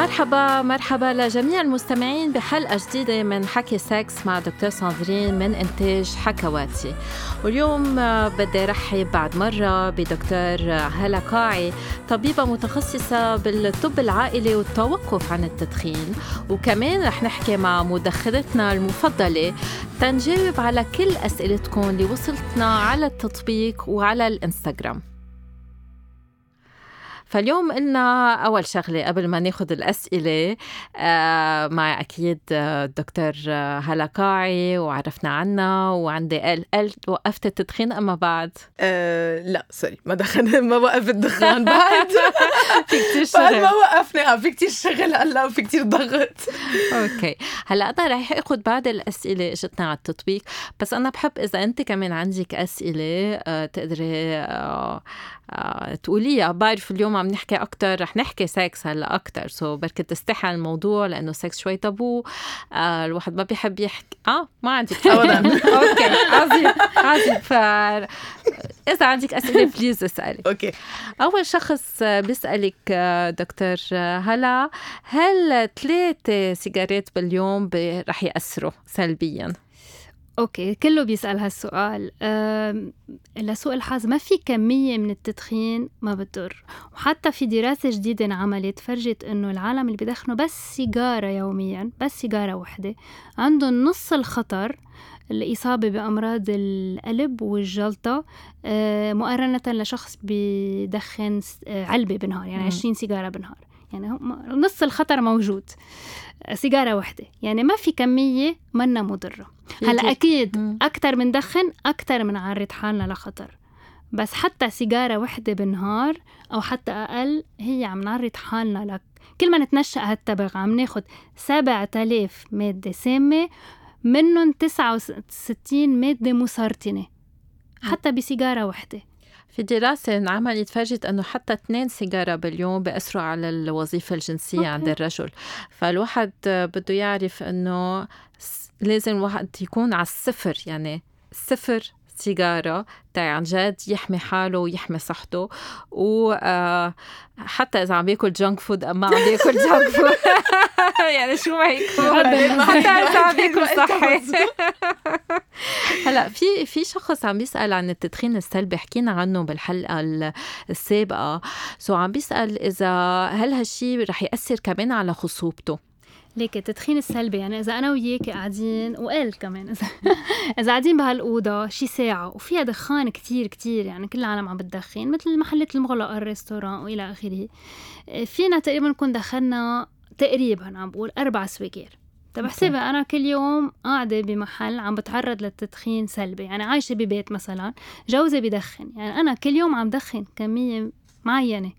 مرحبا مرحبا لجميع المستمعين بحلقة جديدة من حكي سكس مع دكتور ساندرين من إنتاج حكواتي. واليوم آه، بدي رحب بعد مرة بدكتور هلا قاعي طبيبة متخصصة بالطب العائلي والتوقف عن التدخين. وكمان رح نحكي مع مدخنتنا المفضلة تنجاوب على كل أسئلتكم اللي وصلتنا على التطبيق وعلى الإنستغرام. فاليوم قلنا أول شغلة قبل ما ناخد الأسئلة آه مع أكيد الدكتور هلا قاعي وعرفنا عنها وعندي قال قال وقفت التدخين أما بعد؟ آه لا سوري ما دخن ما وقف الدخان بعد في كتير بعد ما وقفنا. في كتير شغل هلا وفي كتير ضغط. okay. هلا أنا رح آخذ بعض الأسئلة إجتنا على التطبيق. بس أنا بحب إذا أنت كمان عندك أسئلة آه تقدري آه آه تقوليها بعرف اليوم عم نحكي أكتر رح نحكي سكس هلا أكتر. so بركي تستحي الموضوع لأنه sex شوي تابو الواحد ما بيحب يحكي. آه ما عندك أبدا. okay. عظيم. عظيم. ف إذا عندك أسئلة please اسألي. okay. أول شخص بيسألك دكتور هلا هل ثلاثة سيجارات باليوم رح يأثروا سلبياً؟ okay كله بيسأل هالسؤال. أه لسوء الحظ ما في كمية من التدخين ما بتضر. وحتى في دراسة جديدة انعملت فرجت إنه العالم اللي بدخنوا بس سيجارة يوميا بس سيجارة وحدة. عندهم نص الخطر الإصابة بأمراض القلب والجلطة أه مقارنة لشخص بيدخن آه، علبة بالنهار يعني 20 سيجارة بالنهار يعني نص الخطر موجود. سيجارة واحدة. يعني ما في كمية منا مضرة. هلأ أكيد أكثر من دخن أكثر من عرض حالنا لخطر. بس حتى سيجارة واحدة بالنهار أو حتى أقل هي عم نعرض حالنا لك. كل ما نتنشأ هالتبغ عم ناخد سبعة آلاف مادة سامة منهم تسعة وستين مادة مسرطنة حتى بسيجارة واحدة في دراسة انعملت فرجت أنه حتى اثنين سيجارة باليوم بيأثروا على الوظيفة الجنسية okay. عند الرجل. فالواحد بده يعرف أنه لازم الواحد يكون على الصفر يعني صفر سيجارة تا عن جد يحمي حاله ويحمي صحته. وحتى آه، إذا عم بياكل junk food أما عم بياكل junk food يعني شو ما يكون. حتى إذا عم بياكل. صحي. هلا في في شخص عم بيسأل عن التدخين السلبي حكينا عنه بالحلقة السابقة. so عم بيسأل إذا هل هالشي رح يأثر كمان على خصوبته؟ ليك التدخين السلبي يعني إذا أنا وياك قاعدين وقال كمان. إذا إذا قاعدين بهالأوضة شي ساعة وفيها دخان كتير كتير يعني كل العالم عم بتدخن مثل المحلات المغلقة ال restaurant وإلى آخره. فينا تقريبا نكون دخلنا تقريبا عم بقول أربع سواكير طب احسبي أنا كل يوم قاعدة بمحل عم بتعرض للتدخين سلبي يعني عايشة ببيت مثلا جوزي بدخن يعني أنا كل يوم عم دخن كمية معينة.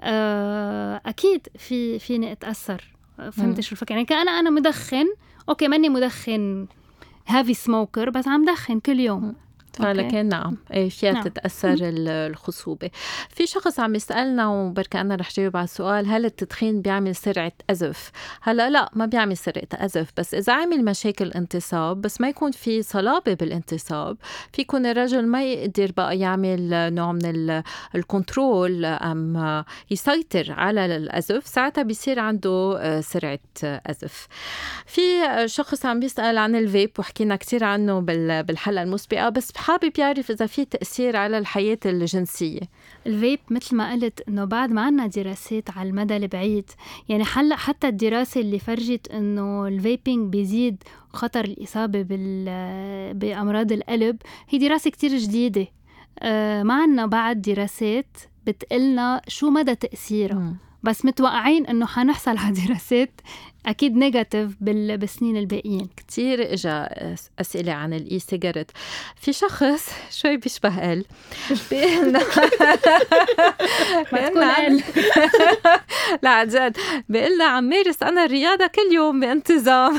آه، أكيد في فيني أتأثر. فهمت شو الفكرة. يعني كأنا أنا مدخن okay ماني مدخن heavy smoker بس عم دخن كل يوم. لكن نعم. إيه فيها نعم. تتأثر الخصوبة. في شخص عم يسألنا وبركي أنا رح جاوب على السؤال هل التدخين بيعمل سرعة أزف؟ هلا لا ما بيعمل سرعة أزف بس إذا عامل مشاكل انتصاب بس ما يكون في صلابة بالانتصاب في يكون الرجل ما يقدر بقى يعمل نوع من الكنترول أم يسيطر على الأزف ساعتها بيصير عنده آه، سرعة أزف. في شخص عم بيسال عن الفيب وحكينا كثير عنه بالحلقة المسبقة بس حابب يعرف إذا في تأثير على الحياة الجنسية. الفيب مثل ما قلت إنه بعد ما عنا دراسات على المدى البعيد يعني هلا حتى الدراسة اللي فرجت إنه ال vaping بيزيد خطر الإصابة بال بأمراض القلب هي دراسة كتير جديدة. آه ما عنا بعد دراسات بتقلنا شو مدى تأثيرها. بس متوقعين إنه حنحصل على دراسات أكيد نيجاتيف بالسنين الباقيين. كتير إجا أسئلة عن الاي سيجارت في شخص شوي بيشبه إل. بيقول تكون لا عن جد. بيقول عم مارس أنا الرياضة كل يوم بانتظام.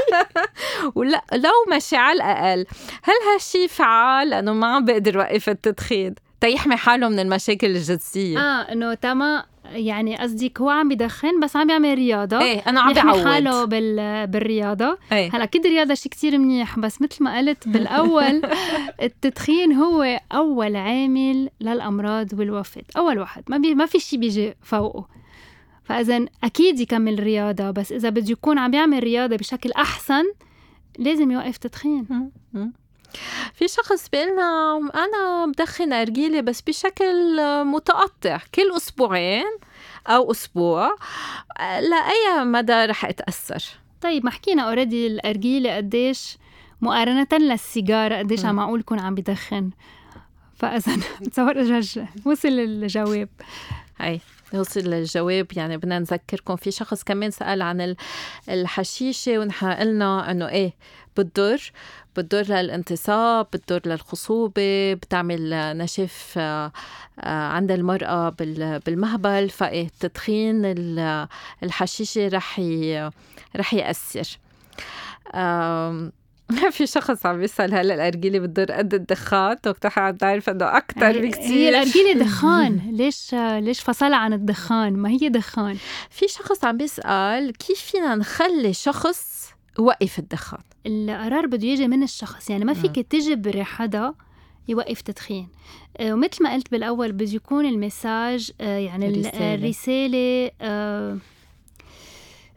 ولا لو ماشي على الأقل. هل هالشي فعال؟ لأنه ما عم بقدر وقف التدخين. تيحمي حاله من المشاكل الجنسية. آه إنه تما يعني قصدك هو عم بدخن بس عم بيعمل رياضة. إيه أنا عم يحمي بعود حاله بال... بالرياضة. إيه. هلا أكيد الرياضة شيء كتير منيح بس مثل ما قلت بالأول التدخين هو أول عامل للأمراض والوفاة. أول واحد. ما بي... ما في شيء بيجي فوقه. فاذا أكيد يكمل رياضة بس إذا بده يكون عم يعمل رياضة بشكل أحسن لازم يوقف تدخين. في شخص بيقلنا أنا بدخن أرجيلة بس بشكل متقطع كل أسبوعين أو أسبوع لأي مدى رح أتأثر؟ طيب ما حكينا اوريدي الارجيله قديش مقارنة للسيجارة قديش عم معقول يكون عم بدخن. فإذا بتصور وصل الجواب. هاي. نوصل للجواب يعني بدنا نذكركم في شخص كمان سأل عن الحشيشة ونحن قلنا إنه إيه بتضر بتضر للانتصاب بتضر للخصوبة بتعمل نشف آه، عند المرأة بالمهبل فإيه التدخين الحشيشة رح رح يأثر. في شخص عم يسأل هلا الأرجيلة بتضر قد الدخان؟ دكتور حد تعرف إنه أكثر بكثير هي الأرجيلة دخان. ليش ليش فصلها عن الدخان؟ ما هي دخان. في شخص عم بيسأل كيف فينا نخلي شخص وقف الدخان؟ القرار بده يجي من الشخص. يعني ما فيك تجبري حدا يوقف تدخين. آه، ومثل ما قلت بالأول بده يكون المساج آه، يعني الرسالة, الرسالة آه،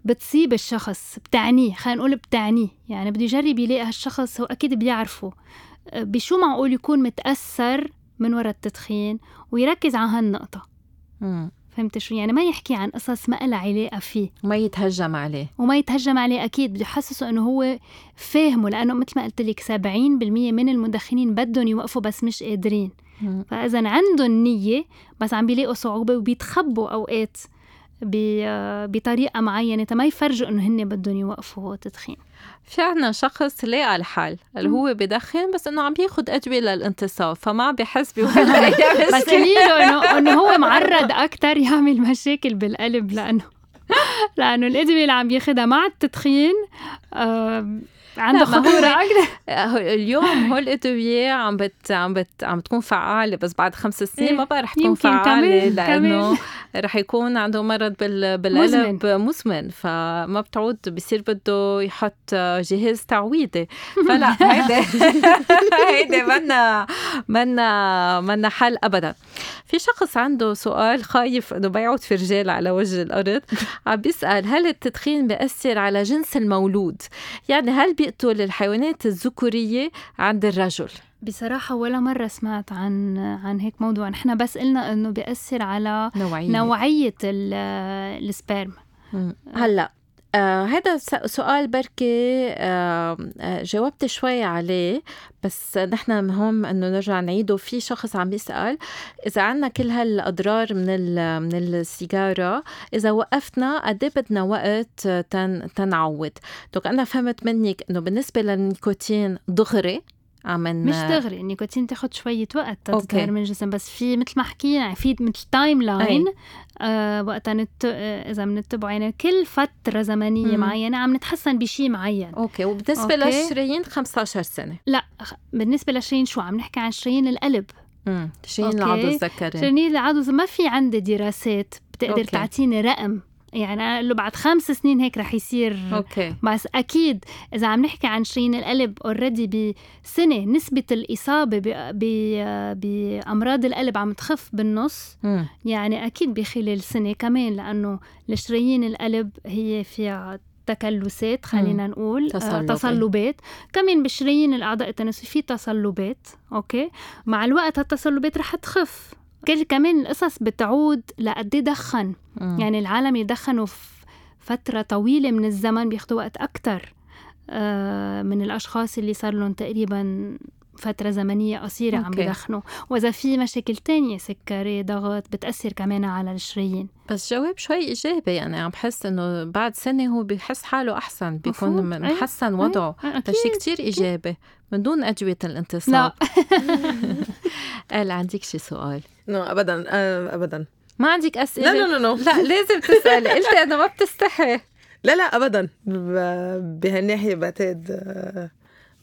بتصيب الشخص بتعنيه خلينا نقول بتعنيه. يعني بده يجرب يلاقي هالشخص هو أكيد بيعرفه. بشو معقول يكون متأثر من وراء التدخين ويركز على هالنقطة؟ فهمت شو؟ يعني ما يحكي عن قصص ما لها علاقة فيه. وما يتهجم عليه. وما يتهجم عليه أكيد. بده يحسسه إنه هو فاهمه لأنه مثل ما قلت لك 70% من المدخنين بدهم يوقفوا بس مش قادرين. فاذا عندهم نية بس عم بيلاقوا صعوبة وبيتخبوا أوقات بطريقة معينة ما يفرجوا إنه هن بدهم يوقفوا تدخين. في عنا شخص لاقى الحل اللي هو بدخن بس إنه عم ياخذ ادويه للانتصاب فما بحس بولا بس له إنه إنه هو معرض أكثر يعمل مشاكل بالقلب لأنه لأنه الادويه اللي عم ياخذها مع التدخين عنده خطوره أكثر اليوم هول الادويه عم بت عم بت عم تكون فعالة بس بعد خمس سنين ما بقى رح تكون فعالة لأنه رح يكون عنده مرض بالقلب مزمن فما بتعود بصير بده يحط جهاز تعويضي. فلا هيدا هيدا منا منا منا حل ابدا. في شخص عنده سؤال خايف إنه بيعود في رجال على وجه الأرض. عم بيسأل هل التدخين بيأثر على جنس المولود؟ يعني هل بيقتل الحيوانات الذكورية عند الرجل. بصراحة ولا مرة سمعت عن عن هيك موضوع. نحن بس قلنا إنه بيأثر على نوعية, نوعية السبرم هلأ آه هذا سؤال بركي آه جاوبت شوي عليه بس نحن مهم إنه نرجع نعيده. في شخص عم يسأل إذا عنا كل هالأضرار من من السيجارة إذا وقفنا قد إيه بدنا وقت تن تنعود donc أنا فهمت منك إنه بالنسبة للنيكوتين دغري عم مش دغري النيكوتين تاخد شوية وقت تتغير من الجسم بس في مثل ما حكينا في مثل timeline آه وقتها نت... آه إذا بنتبعه يعني كل فترة زمنية مم. معينة عم نتحسن بشيء معين. okay وبالنسبة للشرايين 15 سنة. لا بالنسبة للشرايين شو عم نحكي عن شرايين القلب شرايين العضو الذكري شرايين العضو ما في عندي دراسات بتقدر okay. تعطيني رقم. يعني له بعد خمس سنين هيك رح يصير okay. بس أكيد إذا عم نحكي عن شرايين القلب already بسنة نسبة الإصابة بأمراض القلب عم تخف بالنص م. يعني أكيد بخلال سنة كمان لأنه الشرايين القلب هي فيها تكلسات خلينا نقول آه، تصلبات, تصلبات. كمان بشرايين الأعضاء التناسلية في تصلبات okay مع الوقت هالتصلبات رح تخف كمان القصص بتعود لقد دخن مم. يعني العالم يدخنوا في فترة طويلة من الزمن بياخدوا وقت أكتر آه، من الأشخاص اللي صار لهم تقريبا فترة زمنية قصيرة عم. بدخنوا وإذا في مشاكل تانية سكري ضغط بتأثر كمان على الشرايين بس جواب شوي إيجابي. يعني عم بحس إنه بعد سنة هو بيحس حاله أحسن بيكون. أيوة. محسن وضعه. أي، هذا شيء كتير إيجابي من دون أدوية الانتصاب لا. قال عندك شي سؤال؟ no ابدا آه، ابدا. ما عندك أسئلة؟ لا لا لا no لا لازم تسألي. قلت أنا ما بتستحي. لا لا ابدا. ب- بهالناحية بعتقد آه،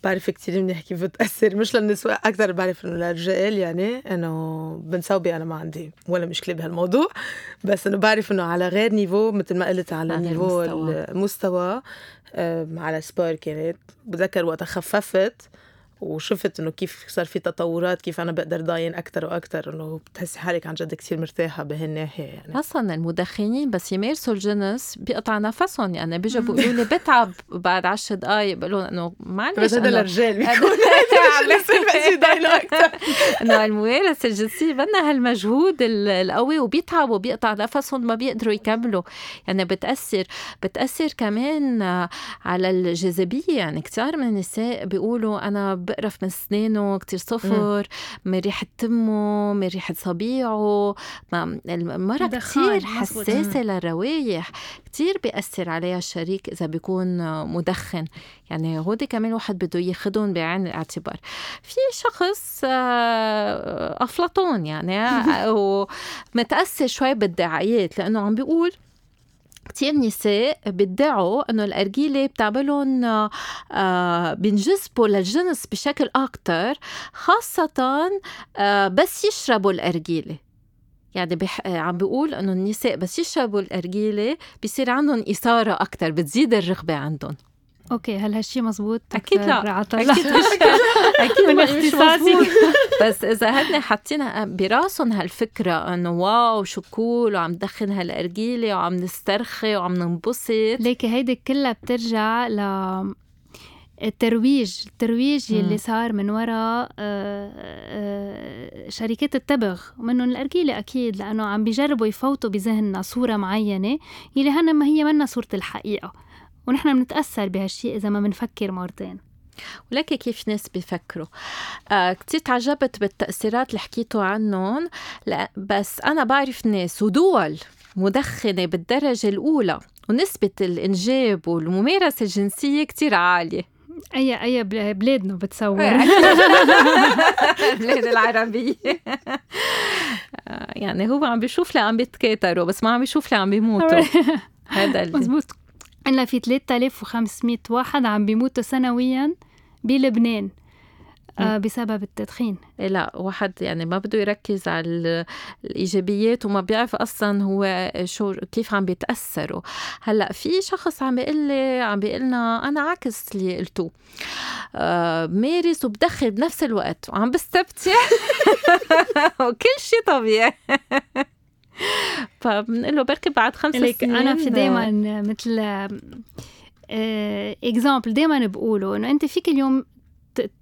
بعرف كتير منيح كيف بتأثر. مش للنسوة أكثر بعرف إنه للرجال يعني إنه بنسوبي أنا ما عندي ولا مشكلة بهالموضوع. بس إنه بعرف إنه على غير نيفو مثل ما قلت على نيفو المستوى. المستوى على سبور كانت بتذكر وقتها خففت. وشفت إنه كيف صار في تطورات كيف أنا بقدر ضاين أكثر وأكثر إنه بتحسي حالك عن جد كثير مرتاحة بهالناحيه يعني. أصلا المدخنين بس يمارسوا الجنس بيقطع نفسهم. يعني بيجوا بيقولوا لي بتعب بعد عشر دقائق بقول لهم إنه معلش بس هذا للرجال بيكون. بحس يضاينوا أكثر انه الممارسه الجنسية بدنا هالمجهود ال- القوي وبيتعبوا بيقطع نفسهم ما بيقدروا يكملوا. يعني بتأثر بتأثر كمان على الجاذبية. يعني كتير من النساء بيقولوا أنا بقرف من اسنانه كتير صفر من ريحة تمه من ريحة صبيعه. كتير مزبوط. حساسة للروايح. كتير بيأثر عليها الشريك إذا بيكون مدخن. يعني هودي كمان واحد بده ياخدهم بعين الاعتبار. في شخص آه، أفلاطون يعني آه، ومتأثر شوي بالدعايات لأنه عم بيقول كتير نساء بيدعوا إنه الأرجيلة بتعملهم آه، بينجذبوا للجنس بشكل أكتر خاصة آه، بس يشربوا الأرجيلة. يعني بح... عم بيقول إنه النساء بس يشربوا الأرجيلة بصير عندهم إثارة أكتر بتزيد الرغبة عندهم. okay هل هالشي مزبوط؟ أكيد لا. أكيد مش. أكيد من اختصاصي. بس إذا هن حاطين براسهم هالفكرة إنه wow شو cool وعم دخن هالأرجيلة وعم نسترخي وعم ننبسط ليكي هيدي كلها بترجع ل الترويج الترويج. يلي صار من وراء آه، آه، شركات التبغ ومنهم الأرجيلة أكيد لأنه عم بيجربوا يفوتوا بذهننا صورة معينة يلي هن ما هي منا صورة الحقيقة ونحن بنتأثر بهالشيء إذا ما بنفكر مرتين ولكن كيف ناس بيفكروا آه كتير تعجبت بالتأثيرات اللي حكيتوا عنهم. لا بس أنا بعرف ناس ودول مدخنة بالدرجة الأولى ونسبة الإنجاب والممارسة الجنسية كتير عالية. أي أي بل- بلادنا بتصور. البلاد العربية. آه، يعني هو عم بيشوف لي عم بيتكاتروا بس ما عم بيشوف لي عم بيموتوا. هذا مزبوط إلا في 3500 واحد عم بيموتوا سنويا. بلبنان آه بسبب التدخين. إيه لا واحد يعني ما بده يركز على ال- الإيجابيات وما بيعرف أصلا هو شو كيف عم بيتأثروا. هلأ في شخص عم بيقول لي عم بيقول لنا أنا عكس اللي قلتوه. آه مارس وبدخل بنفس الوقت وعم بستمتع وكل شيء طبيعي. فبنقول له بركي بعد خمس سنين أنا في دائما مثل اكزامبل دائما بقوله إنه أنت فيك اليوم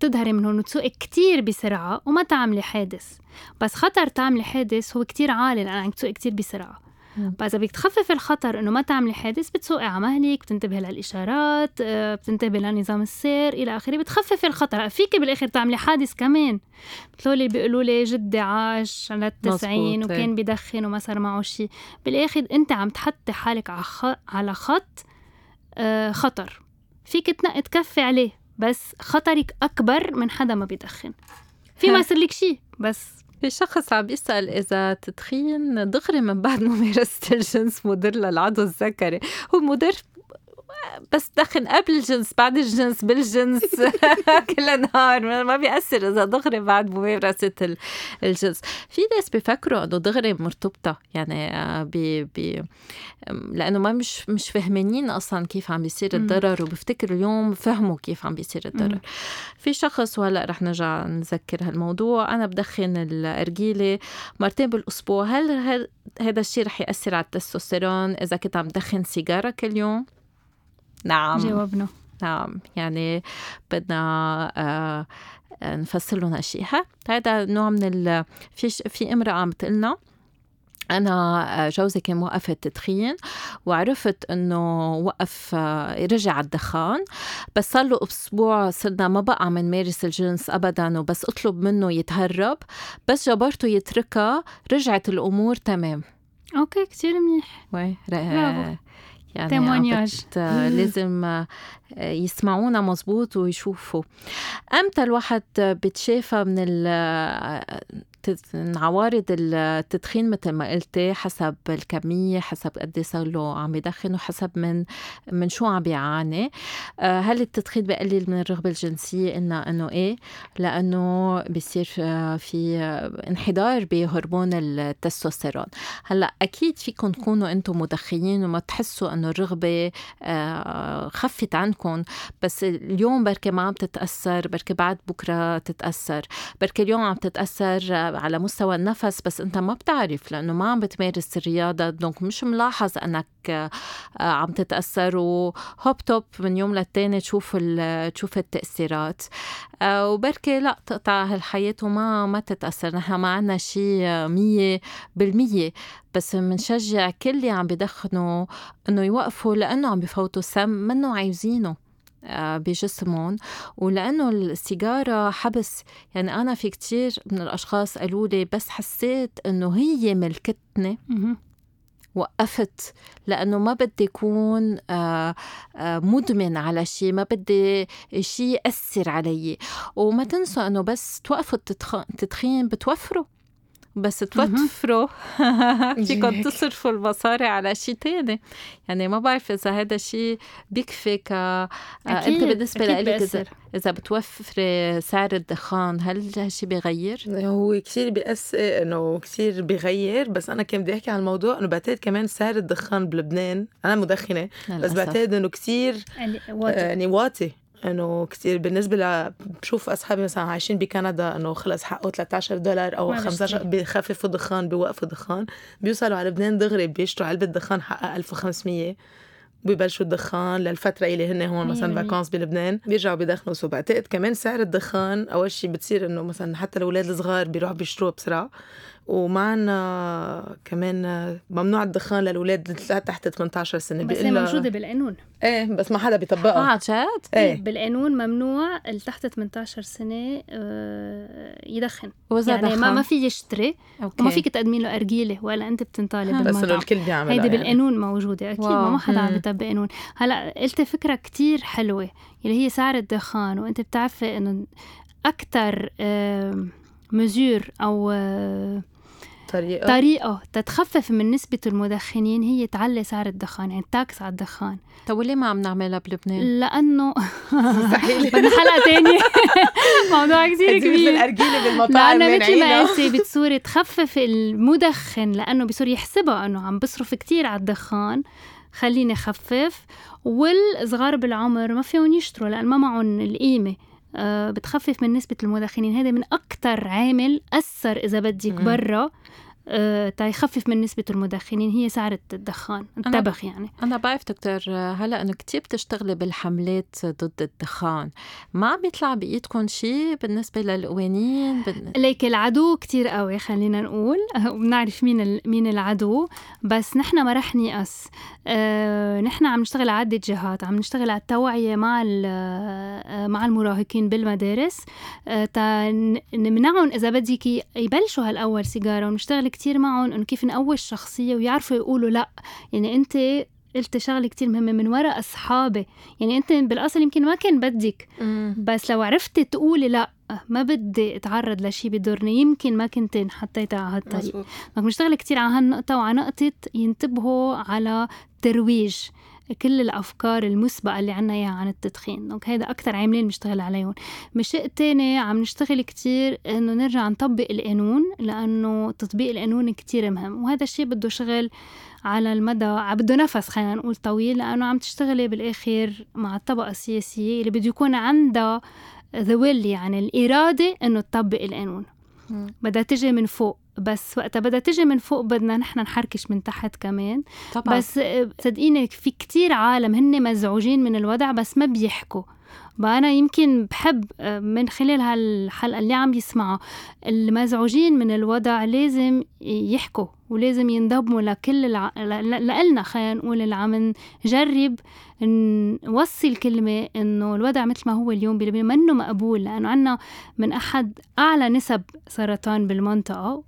تظهري من هون وتسوقي كتير بسرعة وما تعملي حادث. بس خطر تعملي حادث هو كتير عالي لأنك تسوقي كتير بسرعة. مم. بس إذا بدك تخففي الخطر إنه ما تعملي حادث بتسوقي على مهلك بتنتبهي للإشارات آه، بتنتبهي لنظام السير إلى آخره بتخففي الخطر. فيك بالآخر تعملي حادث كمان. مثل اللي بيقولوا لي جدي عاش على التسعين مزبوط، إيه. وكان بدخن وما صار معه شيء بالآخر أنت عم تحطي حالك على خط آه، خطر. فيك تنقي تكفي عليه بس خطرك أكبر من حدا ما بيدخن. في ما يصير لك شيء بس. في شخص عم يسأل إذا التدخين دغري من بعد ممارسة الجنس مضر للعضو الذكري. هو مضر بس دخن قبل الجنس بعد الجنس بالجنس. كل نهار. ما بيأثر إذا دغري بعد ممارسة ال- الجنس. في ناس بيفكروا إنه دغري مرتبطة. يعني آه، بي بي لأنه ما مش مش فهمانين أصلا كيف عم بيصير. الضرر وبفتكر اليوم فهموا كيف عم بيصير الضرر. في شخص وهلأ رح نرجع نذكر هالموضوع. أنا بدخن الأرجيلة مرتين بالأسبوع. هل هذا الشيء رح يأثر على التستوستيرون؟ إذا كنت عم دخن سيجارة كل يوم؟ نعم. جاوبنا نعم. يعني بدنا آه آه، نفسر لهم هالشيء ها هذا نوع من ال في ش- في امرأة عم تقلنا أنا جوزي كان موقف التدخين وعرفت إنه وقف رجع الدخان بس صار له أسبوع صرنا ما بقى عم نمارس الجنس أبدا وبس أطلب منه يتهرب بس جبرته يتركها رجعت الأمور تمام. okay كتير منيح. oui. يعني بت- لازم آه، يسمعونا مزبوط ويشوفوا. أمتى الواحد بتشافى من من عوارض التدخين مثل ما قلتي حسب الكمية حسب قد إيه صار له عم يدخن وحسب من من شو عم بيعاني آه، هل التدخين بقلل من الرغبة الجنسية؟ قلنا إنه إيه لأنه بيصير آه، في انحدار بهرمون التستوستيرون. هلأ أكيد فيكم تكونوا أنتم مدخنين وما تحسوا إنه الرغبة آه، خفت عنكم بس اليوم بركي ما عم تتأثر بركي بعد بكرة تتأثر. بركي اليوم عم تتأثر آه، على مستوى النفس بس أنت ما بتعرف لأنه ما عم بتمارس الرياضة. دونك مش ملاحظ أنك آه، آه، عم تتأثر وهوب توب من يوم للتاني تشوف تشوف التأثيرات. آه، وبركي لا تقطع هالحياة وما ما تتأثر. نحن ما عنا شيء مية بالمية. بس منشجع كل اللي عم بدخنوا إنه يوقفوا لأنه عم بفوتوا سم منه عايزينه. آه، بجسمهم. ولأنه السيجارة حبس يعني أنا في كتير من الأشخاص قالوا لي بس حسيت إنه هي ملكتني. وقفت لأنه ما بدي اكون آه، آه، مدمن على شيء ما بدي شيء يأثر علي. وما تنسوا إنه بس توقفوا التدخ- التدخين بتوفروا. بس توفروا فيكم. تصرفوا المصاري على شيء تاني يعني ما بعرف إذا هذا الشيء بيكفي ك آه، أنت أكيد، بالنسبة أكيد لك إذا. إذا بتوفري سعر الدخان هل هالشيء بيغير؟ هو كثير بيأثر إنه كثير بيغير بس أنا كان بدي أحكي عن الموضوع إنه بعتقد كمان سعر الدخان بلبنان أنا مدخنة بس. بعتقد إنه كثير اللي- آه،. يعني واطي إنه كثير بالنسبة ل بشوف أصحابي مثلا عايشين بكندا إنه خلص حقه 13 دولار أو ما 15 بيشتري. بخففوا دخان بيوقفوا دخان بيوصلوا على لبنان دغري بيشتروا علبة دخان حقها 1500 بيبلشوا الدخان للفترة اللي هن هون مثلا. vacances بلبنان. بيرجعوا بيدخنوا so بعتقد كمان سعر الدخان أول شيء بتصير إنه مثلا حتى الأولاد الصغار بيروحوا بيشتروه بسرعة. ومعنا كمان ممنوع الدخان للأولاد تحت 18 سنة بس هي موجودة بالقانون إيه بس ما حدا آه بيطبقها عن جد؟ إيه بالقانون ممنوع اللي تحت 18 سنة آه، يدخن وإذا يعني ما دخن؟ ما في يشتري أوكي. وما فيك تقدمي له أرجيلة ولا أنت بتنطالب بس بس بالمطعم الكل بيعملها هيدي يعني. بالقانون موجودة أكيد ما واو. ما حدا عم مم. بيطبق قانون هلا قلت فكرة كتير حلوة اللي هي سعر الدخان وأنت بتعرفي إنه أكتر مزور أو آه، طريقة طريقة تتخفف من نسبة المدخنين هي تعلي سعر الدخان يعني ال tax على الدخان. طب وليه ما عم نعملها بلبنان؟ لأنه مستحيل بدنا حلقة تانية. موضوع مثل كبير. الأرجيلة بالمطاعم لأنه مثل ما. قلتي بتصير تخفف المدخن لأنه بصير يحسبها إنه عم بصرف كتير على الدخان. خليني خفف والصغار بالعمر ما فيهم يشتروا لأن ما معهم القيمة. بتخفف من نسبة المدخنين هذا من أكتر عامل أثر إذا بدك. برا آه، تا يخفف من نسبة المدخنين هي سعر الدخان التبخ يعني. أنا بعرف دكتور هلا إنه كتير بتشتغلي بالحملات ضد الدخان، ما عم يطلع بإيدكم شيء بالنسبة للقوانين؟ بال... ليك العدو كتير قوي خلينا نقول. وبنعرف مين ال- مين العدو. بس نحن ما رح نيأس. آه، نحن عم نشتغل على عدة جهات عم نشتغل على التوعية مع آه، مع المراهقين بالمدارس. آه، تا نمنعهم إذا بدك يبلشوا هالأول سيجارة ونشتغل كتير معهم إنه كيف نقوي الشخصية ويعرفوا يقولوا لأ. يعني أنت قلت شغلة كتير مهمة من وراء أصحابي يعني أنت بالأصل يمكن ما كان بدك. بس لو عرفتي تقولي لأ ما بدي أتعرض لشيء بضرني يمكن ما كنت انحطيتها على هالطريق. مزبوط. بدك نشتغل كتير على هالنقطة وعلى نقطة ينتبهوا على ترويج. كل الأفكار المسبقة اللي عنا إياها عن التدخين. donc هيدا أكتر عاملين بنشتغل عليهم من شيء تاني عم نشتغل كتير إنه نرجع نطبق القانون لأنه تطبيق القانون كتير مهم. وهذا الشيء بده شغل على المدى بده نفس خلينا نقول طويل لأنه عم تشتغلي بالآخر مع الطبقة السياسية اللي بده يكون عندها ذا ويل يعني الإرادة إنه تطبق القانون. بدها تجي من فوق. بس وقتها بدها تجي من فوق بدنا نحن نحركش من تحت كمان. طبعا. بس آه، صدقيني في كتير عالم هن مزعوجين من الوضع بس ما بيحكوا. بقى أنا يمكن بحب آه، من خلال هالحلقة اللي عم يسمعوا المزعوجين من الوضع لازم يحكوا ولازم ينضموا لكل الع... لنا خلينا نقول اللي عم نجرب نوصي الكلمة إنه الوضع مثل ما هو اليوم بلبنان منه مقبول لأنه عنا من أحد أعلى نسب سرطان بالمنطقة.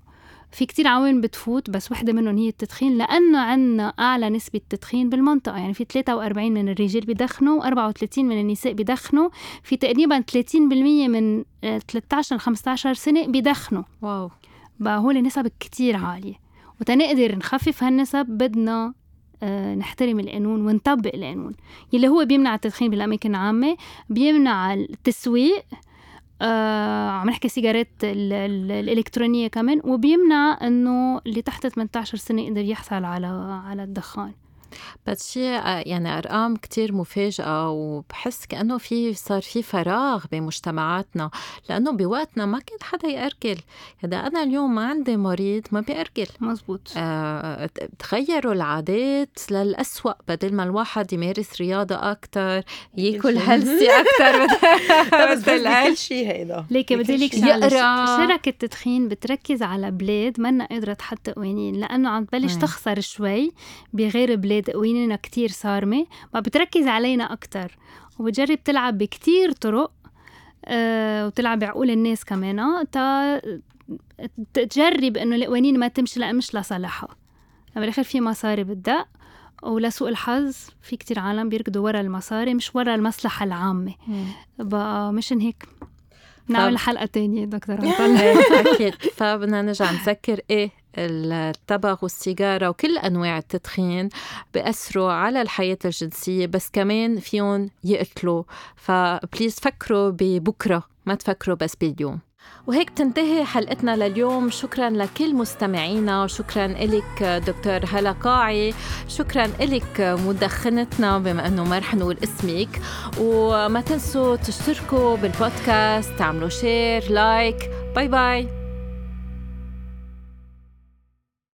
في كتير عوامل بتفوت بس وحدة منهم هي التدخين لأنه عنا أعلى نسبة تدخين بالمنطقة. يعني في 43 من الرجال بيدخنوا و34 من النساء بيدخنوا. في تقريبا 30% من 13 ل 15 سنة بيدخنوا. واو. بقى هول نسب كتير عالية. وتنقدر نخفف هالنسب بدنا آه، نحترم القانون ونطبق القانون. يلي هو بيمنع التدخين بالأماكن العامة بيمنع التسويق آه عم نحكي سيجارات الإلكترونية كمان وبيمنع إنه اللي تحت 18 سنة يقدر يحصل على على الدخان. بس شيء آه، يعني أرقام كتير مفاجئة وبحس كأنه في صار في فراغ بمجتمعاتنا لأنه بوقتنا ما كان حدا يأرجل. اذا أنا اليوم ما عندي مريض ما بيأرجل. مزبوط. آه تغيروا العادات للأسوأ بدل ما الواحد يمارس رياضة أكثر ياكل هيلثي أكثر بس كل شيء هيدا. ليكي بدي لك يقرأ. شركة التدخين بتركز على بلاد منا قادره تحط قوانين لأنه عم تبلش تخسر شوي بغير بلاد قوانيننا كتير صارمة. ما بتركز علينا أكتر. وبتجرب تلعب بكتير طرق أه وتلعب بعقول الناس كمان. تا تجرب إنه القوانين ما تمشي لا مش لصالحها. بالآخر في مصاري بالدق ولسوء الحظ. في كتير عالم بيركضوا ورا المصاري مش ورا المصلحة العامة. بقى مشان هيك. نعمل حلقة تانية دكتور أكيد. فبدنا نرجع نذكر إيه التبغ والسيجارة وكل أنواع التدخين بأثروا على الحياة الجنسية بس كمان فيهم يقتلوا ف please فكروا ببكرة ما تفكروا بس باليوم. وهيك تنتهي حلقتنا لليوم. شكرا لكل مستمعينا شكرا لك دكتور هلا قاعي. شكرا لك مدخنتنا بما أنه ما رح نقول اسمك. وما تنسوا تشتركوا بالبودكاست تعملوا share like bye bye